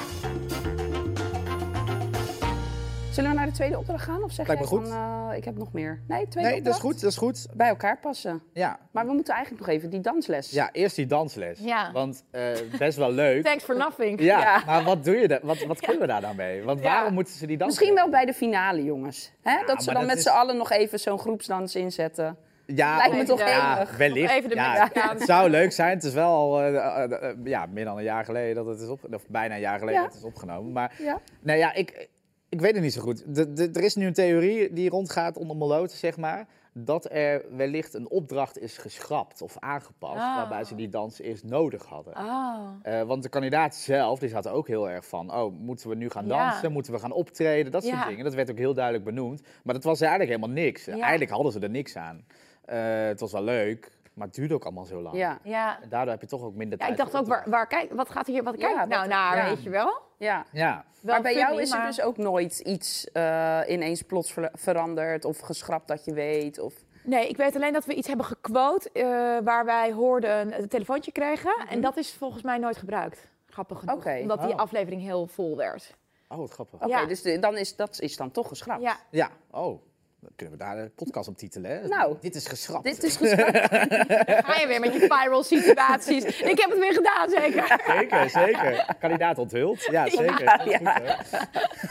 Zullen we naar de tweede opdracht gaan? Of zeg Lijkt me goed. van, eh, ik heb nog meer? Nee, tweede Nee, dat is opdracht? goed, dat is goed. Bij elkaar passen. Ja. Maar we moeten eigenlijk nog even die dansles. Ja, eerst die dansles. Ja. Want eh, best wel leuk. Thanks for nothing. Ja, Ja. maar wat doe je daar? Wat, wat kunnen we daar dan mee? Want Ja. waarom moeten ze die dans Misschien wel bij de finale, jongens. Hè? dat ze maar dan dat met is- z'n allen nog even zo'n groepsdans inzetten. Ja, Lijkt me toch ja, enig. wellicht. Even de ja, Mexicaanse- het zou leuk zijn. Het is wel al eh, eh, eh, ja, meer dan een jaar geleden dat het is opgenomen. Of bijna een jaar geleden Ja. dat het is opgenomen. Maar Ja. nee, ja, ik, ik weet het niet zo goed. De, de, er is nu een theorie die rondgaat onder Moloten, zeg maar. Dat er wellicht een opdracht is geschrapt of aangepast. Ah. Waarbij ze die dans eerst nodig hadden. Ah. Eh, want de kandidaat zelf, die zat ook heel erg van... oh, moeten we nu gaan Ja. dansen? Moeten we gaan optreden? Dat soort Ja. dingen. Dat werd ook heel duidelijk benoemd. Maar dat was eigenlijk helemaal niks. Ja. Eigenlijk hadden ze er niks aan. Eh, het was wel leuk, maar het duurde ook allemaal zo lang. Ja, Ja. En daardoor heb je toch ook minder ja, tijd. ik dacht ook, waar, waar kijk, wat gaat hier, wat Ja, kijk ik nou naar, ja. weet je wel? ja. Ja, maar bij jou is er maar- dus ook nooit iets eh, ineens plots ver- veranderd of geschrapt dat je weet? Of... Nee, ik weet alleen dat we iets hebben gequote eh, waar wij hoorden een telefoontje kregen. En dat is volgens mij nooit gebruikt. Grappig genoeg. Omdat die Oh. aflevering heel vol werd. oh wat grappig. Oké, Ja. dus de- dan is, dat is dan toch geschrapt? Ja. Ja, oh. Dan kunnen we daar de podcast op titelen, hè? Nou. Dit is geschrapt. Dit is geschrapt. Ga je weer met je viral situaties. ik heb het weer gedaan, zeker. Zeker, zeker. Kandidaat onthuld. Ja, zeker. Goed, hè?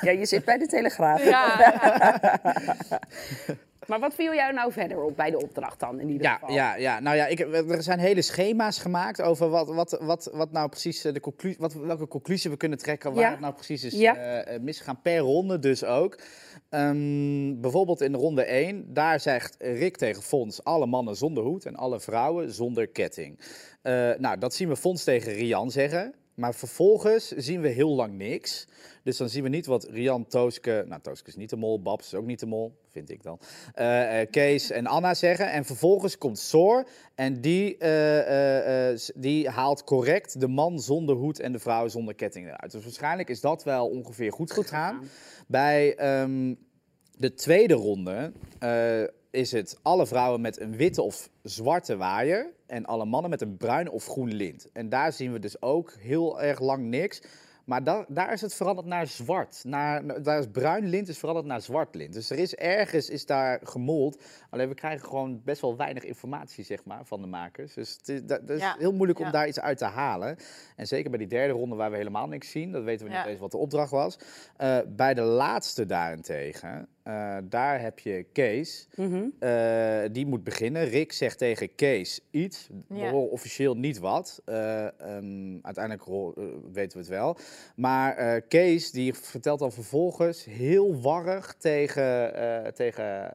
ja, je zit bij de Telegraaf. Ja, Maar wat viel jou nou verder op bij de opdracht dan in ieder Ja, geval? ja, ja, nou ja, ik, er zijn hele schema's gemaakt over wat, wat, wat, wat nou precies eh, de conclusie, wat, welke conclusie we kunnen trekken, waar Ja. het nou precies is Ja. eh, eh, misgegaan per ronde dus ook. Ehm, bijvoorbeeld in ronde 1, daar zegt Rick tegen Fons alle mannen zonder hoed en alle vrouwen zonder ketting. Nou, dat zien we Fons tegen Rian zeggen. Maar vervolgens zien we heel lang niks. Dus dan zien we niet wat Rian, Tooske... Nou, Tooske is niet de mol, Babs is ook niet de mol, vind ik dan. eh, eh, Kees en Anna zeggen. En vervolgens komt Soor en die, eh, die haalt correct de man zonder hoed en de vrouw zonder ketting eruit. Dus waarschijnlijk is dat wel ongeveer goed, gegaan. Bij ehm, de tweede ronde is het alle vrouwen met een witte of zwarte waaier en alle mannen met een bruin of groen lint. En daar zien we dus ook heel erg lang niks. Maar da- daar is het veranderd naar zwart. Naar, daar is bruin lint is veranderd naar zwart lint. Dus er is ergens is daar gemold. Alleen we krijgen gewoon best wel weinig informatie zeg maar, van de makers. Dus het is, dat, is Ja, heel moeilijk om ja. daar iets uit te halen. En zeker bij die derde ronde waar we helemaal niks zien. Dat weten we niet Ja. eens wat de opdracht was. Eh, bij de laatste daarentegen, eh, daar heb je Kees. Mhm. Eh, die moet beginnen. Rick zegt tegen Kees iets. We Ja. horen officieel niet wat. Eh, ehm, uiteindelijk weten we het wel. Maar Kees die vertelt dan vervolgens heel warrig tegen, tegen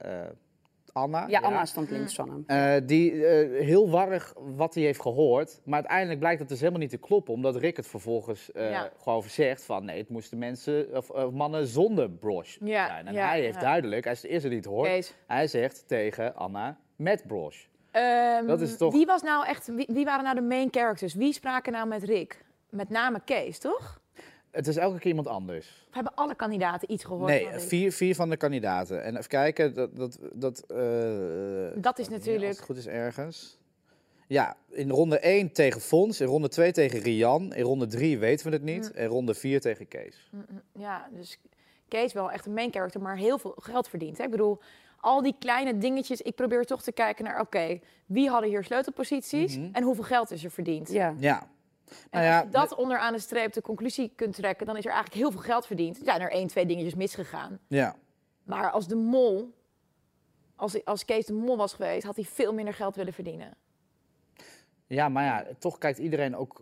Anna. Ja, Anna stond links van hem. Eh, die eh, heel warrig wat hij heeft gehoord. Maar uiteindelijk blijkt dat dus helemaal niet te kloppen. Omdat Rick het vervolgens eh, Ja. gewoon zegt van... nee, het moesten mensen of, mannen zonder broche Ja, zijn. En ja, hij heeft ja. duidelijk, hij is de eerste die het hoort... Kees. hij zegt tegen Anna met broche. Ehm, Dat is toch- Wie, was nou echt, wie, wie waren nou de main characters? Wie spraken nou met Rick? Met name Kees, toch? Het is elke keer iemand anders. Of hebben alle kandidaten iets gehoord? Nee, vier, vier van de kandidaten. En even kijken, dat... dat, dat, eh, Dat is natuurlijk- Als het goed is ergens. Ja, in ronde 1 tegen Fons, in ronde 2 tegen Rian, in ronde 3 weten we het niet, en ronde 4 tegen Kees. Ja, dus Kees wel echt een main character, maar heel veel geld verdient. Hè? Ik bedoel, al die kleine dingetjes. Ik probeer toch te kijken naar, oké, wie hadden hier sleutelposities en hoeveel geld is er verdiend? Ja. Ja. En Nou ja, als je dat onderaan de streep de conclusie kunt trekken, dan is er eigenlijk heel veel geld verdiend. Er zijn er één, twee dingetjes misgegaan. Ja. Maar als de mol, als, als Kees de mol was geweest, had hij veel minder geld willen verdienen. Ja, maar ja, toch kijkt iedereen ook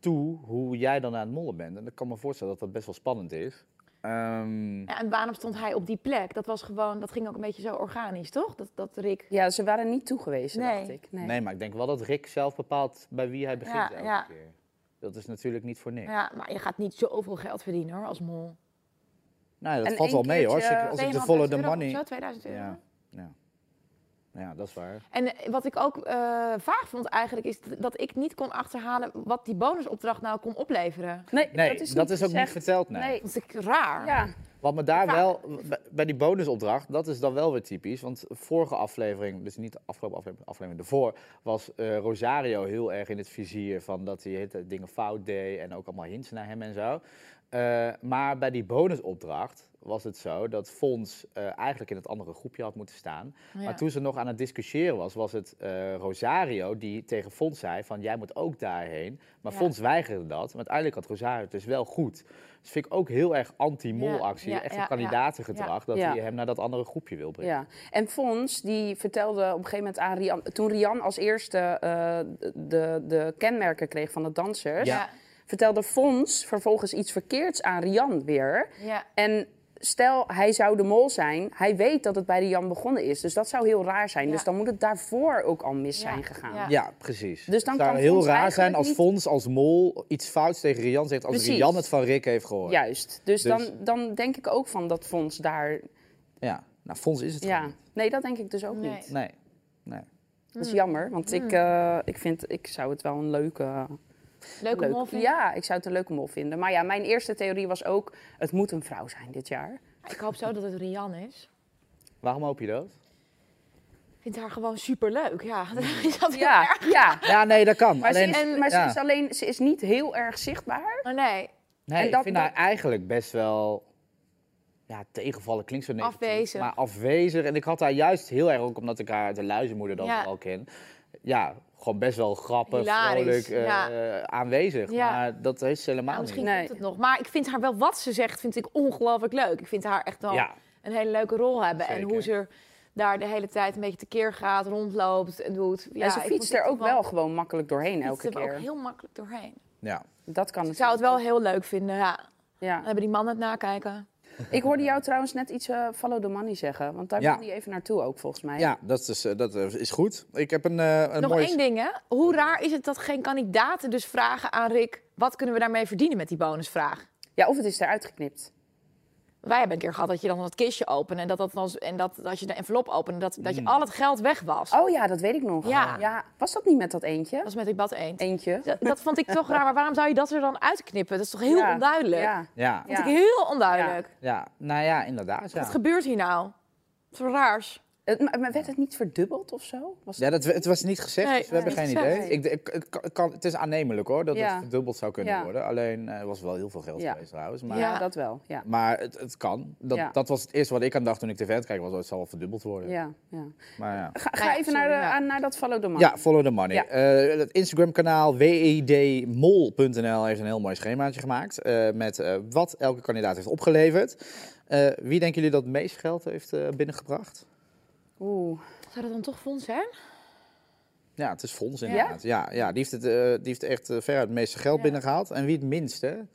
toe hoe jij dan aan het mollen bent. En ik kan me voorstellen dat dat best wel spannend is. Ehm, Ja, en waarom stond hij op die plek? Dat was gewoon, dat ging ook een beetje zo organisch, toch? Dat, dat Rick. Ja, ze waren niet toegewezen, Nee. dacht ik. Nee. nee. maar ik denk wel dat Rick zelf bepaalt bij wie hij begint Ja, elke ja. keer. Dat is natuurlijk niet voor niks. Ja, maar je gaat niet zoveel geld verdienen hoor, als mol. Nou, dat En valt wel mee hoor. Als ik, als ik de 2.500 follow the euro of money... Zo, 2000 euro. Ja, ja. ja, dat is waar. En eh, wat ik ook eh, vaag vond eigenlijk, is dat ik niet kon achterhalen wat die bonusopdracht nou kon opleveren. Nee, Nee, dat is, dat niet is ook niet verteld, nee. Nee. Dat vond ik raar. Ja, Wat me daar wel, bij- die bonusopdracht, dat is dan wel weer typisch. Want vorige aflevering, dus niet de afgelopen aflevering, aflevering ervoor, was eh, Rosario heel erg in het vizier van dat hij tijd dingen fout deed en ook allemaal hints naar hem en zo. Eh, maar bij die bonusopdracht was het zo dat Fons eh, eigenlijk in het andere groepje had moeten staan. Ja. Maar toen ze nog aan het discussiëren was, was het eh, Rosario die tegen Fons zei van jij moet ook daarheen. Maar Ja. Fons weigerde dat. Maar uiteindelijk had Rosario het dus wel goed. Dus vind ik ook heel erg anti-mol-actie. Ja, ja, echt ja, een kandidatengedrag. Dat Ja. hij hem naar dat andere groepje wil brengen. ja. En Fons, die vertelde op een gegeven moment aan Rian... Toen Rian als eerste eh, de, de kenmerken kreeg van de dansers... Ja. vertelde Fons vervolgens iets verkeerds aan Rian weer. Ja. En stel, hij zou de mol zijn. Hij weet dat het bij Rian begonnen is. Dus dat zou heel raar zijn. Ja. Dus dan moet het daarvoor ook al mis Ja. zijn gegaan. Ja. Ja, precies. Dus dan het zou kan heel raar zijn als niet- Fons als mol iets fouts tegen Rian zegt als Precies. Rian het van Rick heeft gehoord. Juist. Dus, Dus- Dan, dan denk ik ook van dat Fons daar... Ja. Nou, Fons is het Ja. gewoon Nee, dat denk ik dus ook Nee. niet. niet. Nee. nee. Dat is jammer, want ik, eh, ik, vind, ik zou het wel een leuke... Leuke leuk- mol vinden? Ja, ik zou het een leuke mol vinden. Maar ja, mijn eerste theorie was ook... het moet een vrouw zijn dit jaar. Ik hoop zo dat het Rian is. Waarom hoop je dat? Ik vind haar gewoon superleuk. Ja, is dat Ja, erg? ja. Ja, nee, dat kan. Maar, Alleen, ze, is, maar ja. ze is alleen... Ze is niet heel erg zichtbaar. Maar nee, Nee, En ik dat- vind dat- haar eigenlijk best wel... Ja, tegenvallen klinkt zo negatief. Afwezig. Maar afwezig. En ik had haar juist heel erg, ook omdat ik haar de luizenmoeder dan Ja. vooral ken... Ja, gewoon best wel grappig, Hilarisch, vrolijk, eh, aanwezig. Ja. Maar dat heeft ze helemaal nou, misschien niet. Komt het nog. Maar ik vind haar wel, wat ze zegt, vind ik ongelooflijk leuk. Ik vind haar echt wel Ja, een hele leuke rol hebben. En hoe ze daar de hele tijd een beetje tekeer gaat, rondloopt en doet. Ja, en ze fietst er ook wel gewoon makkelijk doorheen fietst elke er ook keer. heel makkelijk doorheen. ja. Dat kan Ik zou het wel heel leuk vinden, ja. Ja. Dan hebben die mannen het nakijken. Ik hoorde jou trouwens net iets eh, follow the money zeggen. Want daar Ja. wil je even naartoe ook, volgens mij. Ja, dat is, eh, dat eh, is goed. Ik heb een, eh een Nog mooi... één ding, hè. Hoe raar is het dat geen kandidaten dus vragen aan Rick... wat kunnen we daarmee verdienen met die bonusvraag? Ja, of het is eruit geknipt. Wij hebben een keer gehad dat je dan dat kistje opende... en dat, dat, dan, en dat als je de envelop opende, dat, dat je Hmm. al het geld weg was. Oh ja, dat weet ik nog. Ja. Was dat niet met dat eentje? Dat was met ik bad eend. Eentje. Dat, dat vond ik toch raar, maar waarom zou je dat er dan uitknippen? Dat is toch heel Ja. onduidelijk? Ja. Ja, Ja. vond ik heel onduidelijk. ja, nou ja, inderdaad. Ja, Wat gebeurt hier nou? Zo raars. Het, maar maar werd het niet verdubbeld of zo? Was ja dat, het was niet gezegd, Nee, dus we hebben geen idee. Ik, kan- het is aannemelijk hoor, dat Ja. het verdubbeld zou kunnen Ja. worden. Alleen, eh, er was wel heel veel geld Ja. geweest trouwens. Maar, ja. Dat wel. Ja. maar het, het kan. Dat, Ja. dat was het eerste wat ik aan dacht toen ik tv aan het kijken was. oh, Het zal wel verdubbeld worden. Ja, ja. Maar ja. Ga, ga ja, even sorry, naar, de, ja. aan, naar dat follow the money. Ja, follow the money. Ja. Eh, het Instagram-kanaal wedmol.nl heeft een heel mooi schemaatje gemaakt. eh, met eh, wat elke kandidaat heeft opgeleverd. Eh, wie denken jullie dat het meest geld heeft eh, binnengebracht? Oeh. Zou dat dan toch fonds zijn? Ja, het is Fons inderdaad. Ja, ja, die, heeft het, eh, die heeft echt uh, veruit het meeste geld Ja. binnengehaald. En wie het minste?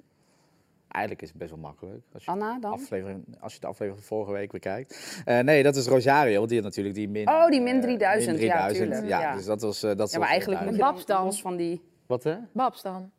Eigenlijk is het best wel makkelijk. Als je, Anna dan? aflevering, als je de aflevering van vorige week bekijkt. Eh, nee, dat is Rosario, want die had natuurlijk die min... Oh, die min eh, 3000, ja, Ja, ja. dus dat was... eh, dat Ja, maar eigenlijk moet je. Babs dan dan? los van die... Wat hè? Babs dan?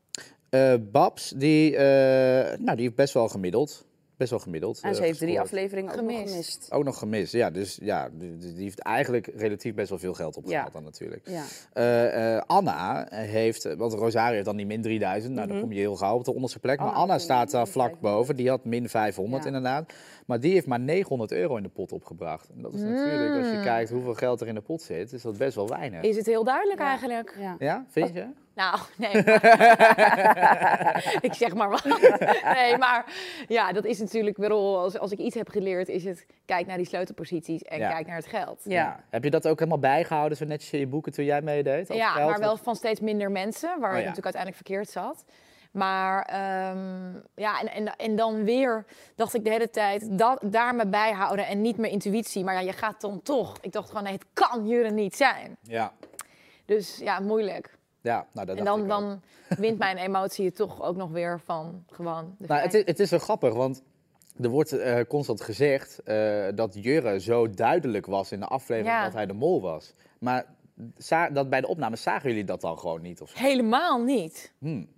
Eh, Babs, die, eh, nou, die heeft best wel gemiddeld. Best wel gemiddeld. En eh, ze heeft drie gescoord. afleveringen ook nog Gemist. gemist. Ook nog gemist, ja. Dus ja, die, die heeft eigenlijk relatief best wel veel geld opgehaald Ja. dan natuurlijk. Ja. Eh, eh, Anna heeft, want Rosario heeft dan die min 3000, nou dan kom je heel gauw op de onderste plek. Maar Mhm. Anna staat daar vlak 500. boven, die had min 500 Ja. inderdaad. Maar die heeft maar 900 euro in de pot opgebracht. En dat is natuurlijk, als je Mm. kijkt hoeveel geld er in de pot zit, is dat best wel weinig. Is het heel duidelijk Ja. eigenlijk? Ja. Ja, vind je? Nou, nee. maar- ik zeg maar wat. nee, maar ja, dat is natuurlijk wel, als, als ik iets heb geleerd, is het kijk naar die sleutelposities en Ja. kijk naar het geld. Ja. Heb je dat ook helemaal bijgehouden, zo netjes in je boeken toen jij meedeed? Ja, geld? maar wel van steeds minder mensen, waar Oh, ik ja. natuurlijk uiteindelijk verkeerd zat. Maar ehm, ja, en, en, en dan weer dacht ik de hele tijd, dat, daar me bijhouden en niet mijn intuïtie. Maar ja, je gaat dan toch. Ik dacht gewoon, nee, het kan jullie niet zijn. Ja. Dus ja, moeilijk. Ja, nou, dat En dan, dan wint mijn emotie het toch ook nog weer van gewoon de Nou, het, is, het is zo grappig, want er wordt eh, constant gezegd eh, dat Jurre zo duidelijk was in de aflevering Ja. dat hij de mol was. Maar dat bij de opnames zagen jullie dat dan gewoon niet? Of zo? Helemaal niet. Hmm.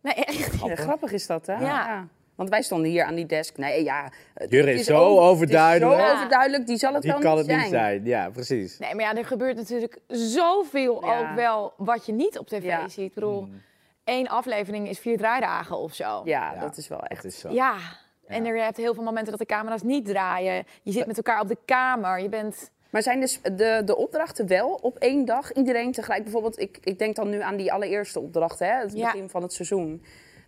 Nee, echt. Ja, grappig is dat, hè? Ja. Want wij stonden hier aan die desk. Nee, ja. het Jurre is zo over- overduidelijk. Het is zo Ja. overduidelijk, die zal het Die wel kan niet het zijn. niet zijn. Ja, precies. Nee, maar ja, er gebeurt natuurlijk zoveel Ja. ook wel wat je niet op tv Ja. ziet. Ik bedoel, Hmm. één aflevering is vier draaidagen of zo. Ja, Ja. dat is wel echt. Is zo. Ja. En er, je hebt heel veel momenten dat de camera's niet draaien. Je zit met elkaar op de kamer. Je bent... Maar zijn dus de, de opdrachten wel op één dag iedereen tegelijk? Bijvoorbeeld, ik, ik denk dan nu aan die allereerste opdracht, hè? Het Ja. begin van het seizoen.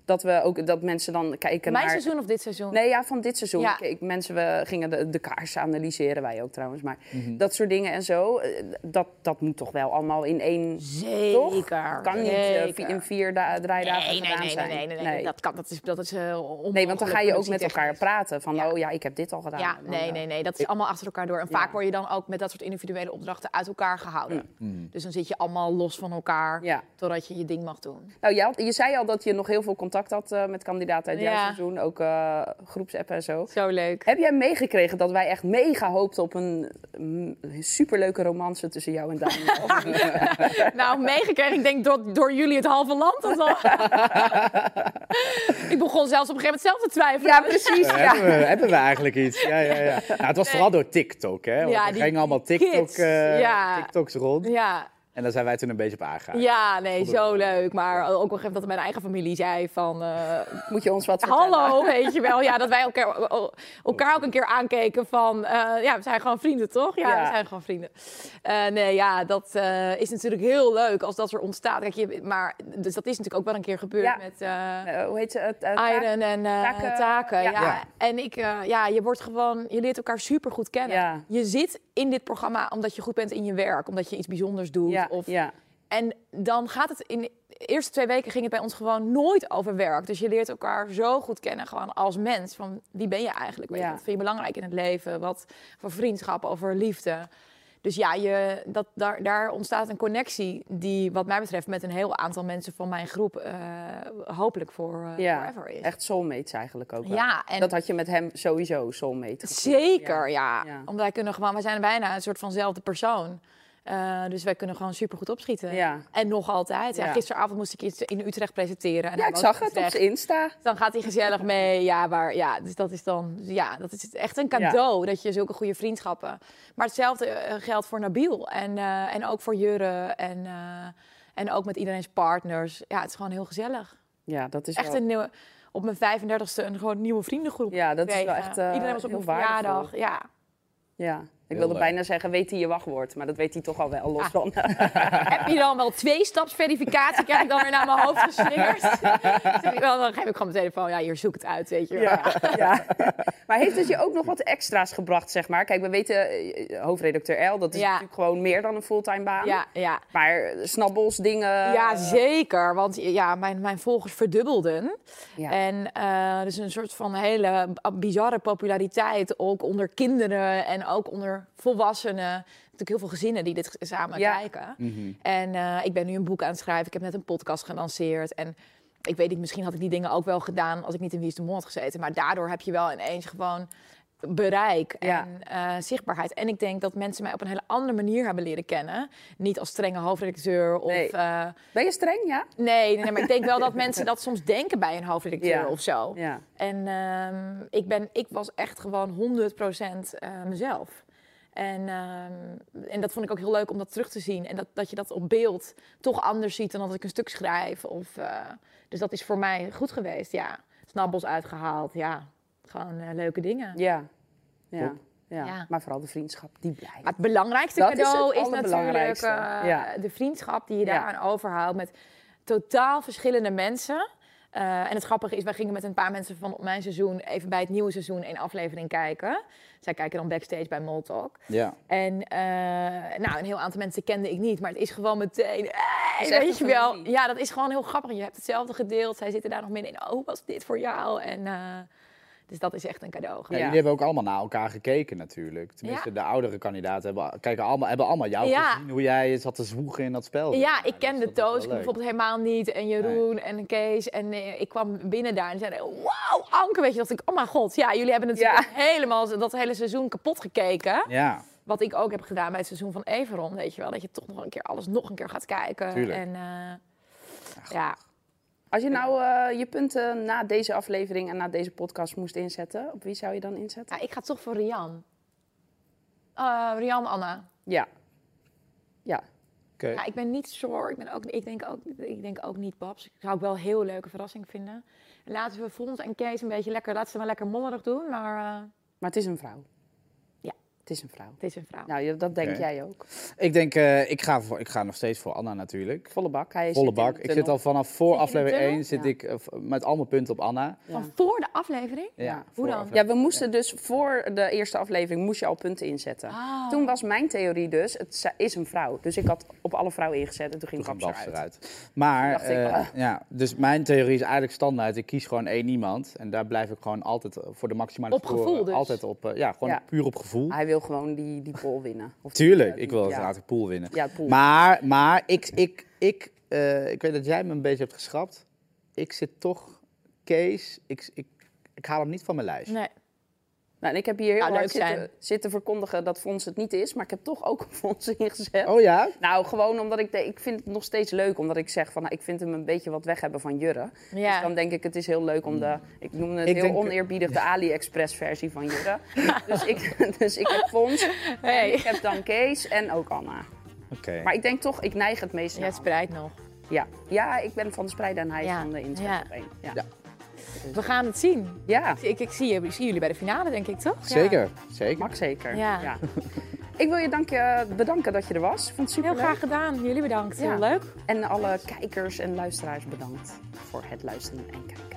Dat, we ook, dat mensen dan kijken Mijn naar... seizoen of dit seizoen? Nee, ja, van dit seizoen. Ja. Kijk, mensen we gingen de, de kaarsen analyseren, wij ook trouwens. Maar Mhm. dat soort dingen en zo, eh, dat, dat moet toch wel allemaal in één... Zeker. Kan niet eh, Zeker. in vier da draaidagen Nee, nee, gedaan nee, zijn. nee, nee, nee, Dat, kan, dat is, dat is uh, onmogelijk. Nee, want dan ga je ook met elkaar praten. Van, Ja. oh ja, ik heb dit al gedaan. Ja, dan, nee, eh, nee, nee. Dat is allemaal achter elkaar door. En Ja. vaak word je dan ook met dat soort individuele opdrachten uit elkaar gehouden. Dus dan zit je allemaal los van elkaar, Ja. totdat je je ding mag doen. Nou, je, had- je zei al dat je nog heel veel contact had eh, met kandidaten uit jouw Ja. seizoen. Ook eh groepsappen en zo. Zo leuk. Heb jij meegekregen dat wij echt mega hoopten op een mm, superleuke romance tussen jou en Daniel? nou, meegekregen. Ik denk door, door jullie het halve land. Of zo. ik begon zelfs op een gegeven moment zelf te twijfelen. ja, precies. Eh, Ja. Hebben, we, hebben we eigenlijk iets? Ja, ja, ja. Nou, het was vooral door TikTok, hè? Want Ja, er die- gingen allemaal TikTok, eh. TikToks rond. Ja, En daar zijn wij toen een beetje op aangegaan. ja, nee, zo wel. leuk. Maar ook nog even dat mijn eigen familie zei van... eh, Moet je ons wat vertellen? Hallo, weet je wel. Ja, dat wij elkaar, elkaar ook een keer aankeken van... eh, ja, we zijn gewoon vrienden, toch? Ja, Ja. we zijn gewoon vrienden. Eh, nee, ja, dat eh, is natuurlijk heel leuk als dat er ontstaat. Kijk, je, maar, dus dat is natuurlijk ook wel een keer gebeurd Ja. met... hoe heet ze? Iron en eh, Taken, taken. ja. ja. Ja. En ik, eh, ja, je wordt gewoon, je leert elkaar super goed kennen. Ja. Je zit in dit programma omdat je goed bent in je werk, omdat je iets bijzonders doet. Of, ja. En dan gaat het in de eerste twee weken ging het bij ons gewoon nooit over werk. Dus je leert elkaar zo goed kennen, gewoon als mens. Van wie ben je eigenlijk? Weet je, Ja. wat vind je belangrijk in het leven? Wat voor vriendschap, over liefde? Dus ja, je, dat, daar, daar ontstaat een connectie die, wat mij betreft, met een heel aantal mensen van mijn groep eh, hopelijk voor eh, ja. forever is. Echt soulmates eigenlijk ook wel. Ja, en Dat had je met hem sowieso, soulmate. Zeker, ja. Ja. Omdat wij kunnen gewoon, wij zijn bijna een soort vanzelfde persoon. Eh, dus wij kunnen gewoon super goed opschieten. Ja. En nog altijd. Ja, Ja. gisteravond moest ik iets in Utrecht presenteren. En Ja, ik zag het op zijn Insta. Dan gaat hij gezellig mee. Ja, maar ja, dus dat is dan, ja, dat is echt een cadeau dat je zulke goede vriendschappen. Maar hetzelfde eh, geldt voor Nabil en, eh, en ook voor Jurre en, en ook met iedereen's partners. Ja, het is gewoon heel gezellig. Ja, dat is Echt wel... een nieuwe, op mijn 35ste een gewoon nieuwe vriendengroep. Ja, dat is wel echt, Iedereen was op mijn verjaardag. Ja. Ja. Ik Heel wilde leuk. bijna zeggen, weet hij je wachtwoord? Maar dat weet hij toch al wel, los Ah. van. Heb je dan wel twee staps verificatie? Krijg ik dan weer naar mijn hoofd geslingerd? Dan geef ik gewoon mijn telefoon. Ja, hier zoek het uit, weet je wel. Ja, ja. Maar heeft het je ook nog wat extra's gebracht, zeg maar? Kijk, we weten, eh, hoofdredacteur L, dat is Ja. natuurlijk gewoon meer dan een fulltime baan. Ja, ja. Maar eh, snabbels, dingen... Ja, eh, zeker. Want ja, mijn, mijn volgers verdubbelden. Ja. En eh dus een soort van hele bizarre populariteit. Ook onder kinderen en ook onder volwassenen. Natuurlijk heel veel gezinnen die dit samen Ja. kijken. En eh, ik ben nu een boek aan het schrijven. Ik heb net een podcast gelanceerd. En ik weet niet, misschien had ik die dingen ook wel gedaan als ik niet in Wie is de Mol had gezeten. Maar daardoor heb je wel ineens gewoon bereik Ja. en eh, zichtbaarheid. En ik denk dat mensen mij op een hele andere manier hebben leren kennen. Niet als strenge hoofdredacteur of... Nee. eh, Ben je streng, ja? Nee, nee, nee, maar ik denk wel dat mensen dat soms denken bij een hoofdredacteur Ja. of zo. Ja. En ehm, ik, ben, ik was echt gewoon 100% eh, mezelf. En, ehm, en dat vond ik ook heel leuk om dat terug te zien. En dat, dat je dat op beeld toch anders ziet dan als ik een stuk schrijf. Of, eh, dus dat is voor mij goed geweest, ja. Snabbels uitgehaald, ja. Gewoon eh, leuke dingen. Ja. Ja. Ja. Ja. Maar vooral de vriendschap, die blijft. Maar het belangrijkste Dat is cadeau het is, natuurlijk eh, Ja. de vriendschap die je Ja. daaraan overhoudt met totaal verschillende mensen. Eh, en het grappige is, wij gingen met een paar mensen van op mijn seizoen even bij het nieuwe seizoen één aflevering kijken. Zij kijken dan backstage bij Moltalk. Ja. En eh, nou, een heel aantal mensen kende ik niet, maar het is gewoon meteen. Hey, is echt weet je wel? Ja, dat is gewoon heel grappig. Je hebt hetzelfde gedeeld. Zij zitten daar nog midden in. Oh, hoe was dit voor jou? En eh, Dus dat is echt een cadeau. Ja. Jullie hebben ook allemaal naar elkaar gekeken natuurlijk. Tenminste, de oudere kandidaten hebben, kijken allemaal, hebben allemaal jou gezien. Hoe jij zat te zwoegen in dat spel. Ja, ik Dus is wel Toos bijvoorbeeld helemaal niet. En Jeroen en Kees. En eh, ik kwam binnen daar en zeiden, wauw, Anke, weet je. dacht ik, oh mijn god, ja, jullie hebben natuurlijk helemaal dat hele seizoen kapot gekeken. Ja, Wat ik ook heb gedaan bij het seizoen van Everon, weet je wel. Dat je toch nog een keer alles nog een keer gaat kijken. Tuurlijk. En eh, ja, Als je nou eh, je punten na deze aflevering en na deze podcast moest inzetten, op wie zou je dan inzetten? ja, ik ga toch voor Rian. Eh, Rian Anna. Ja. Ja. oké. Ja, ik ben niet sure. Ik, ben ook, ik, denk ook, ik denk ook niet Babs. Ik zou ook wel een heel leuke verrassing vinden. Laten we Fons en Kees een beetje lekker, laten ze maar lekker mollerig doen. Maar eh, Maar het is een vrouw. Het is een vrouw. het is een vrouw. Nou, dat denk jij ook. Ik denk, eh, ik, ga voor, ik ga nog steeds voor Anna natuurlijk. Volle bak. Hij Volle bak. Ik zit al vanaf voor aflevering tunnel? 1 zit Ja. ik v- met al mijn punten op Anna. Ja. Van voor de aflevering? Ja, Hoe dan? aflevering- Ja, we moesten dus voor de eerste aflevering moest je al punten inzetten. Ah. Toen was mijn theorie dus, het is een vrouw. Dus ik had op alle vrouwen ingezet en toen ging Toen Babs eruit. eruit. Maar, ik, eh, ah. ja, dus mijn theorie is eigenlijk standaard. Ik kies gewoon één iemand. En daar blijf ik gewoon altijd voor de maximale Op score, gevoel dus? Altijd op, ja, gewoon Ja. puur op gevoel. Hij wil gewoon die, die poll winnen. Of Tuurlijk, die, ik wil ja. uiteraard de pool winnen. Ja, de pool. Maar, maar ik, ik, ik, eh, ik weet dat jij me een beetje hebt geschrapt. Ik zit toch, Kees, ik, ik, ik haal hem niet van mijn lijst. Nee. Nou, en ik heb hier heel Zou hard leuk zitten, verkondigen dat Fons het niet is. Maar ik heb toch ook een Fons ingezet. Oh ja? Nou, gewoon omdat ik, de, ik vind het nog steeds leuk. Omdat ik zeg van, nou, ik vind hem een beetje wat weg hebben van Jurre. Dus Ja. dan denk ik, het is heel leuk om de... Ik noemde het Ik heel denk- oneerbiedig de AliExpress versie van Jurre. dus, ik, dus ik heb Fons, Hey. ik heb dan Kees en ook Anna. Oké. Maar ik denk toch, ik neig het meest Jij spreidt nog. Ja. ja, ik ben van de spreiden en hij Ja. van de inzet Ja. op één. Ja. We gaan het zien. ja, Ik, ik, zie, je- ik zie jullie bij de finale, denk ik, toch? Ja. Zeker, zeker. mag zeker. Ja. Ik wil je je bedanken dat je er was. Vond het super Heel graag gedaan. Jullie bedankt. Ja. Heel leuk. En alle kijkers en luisteraars bedankt voor het luisteren en kijken.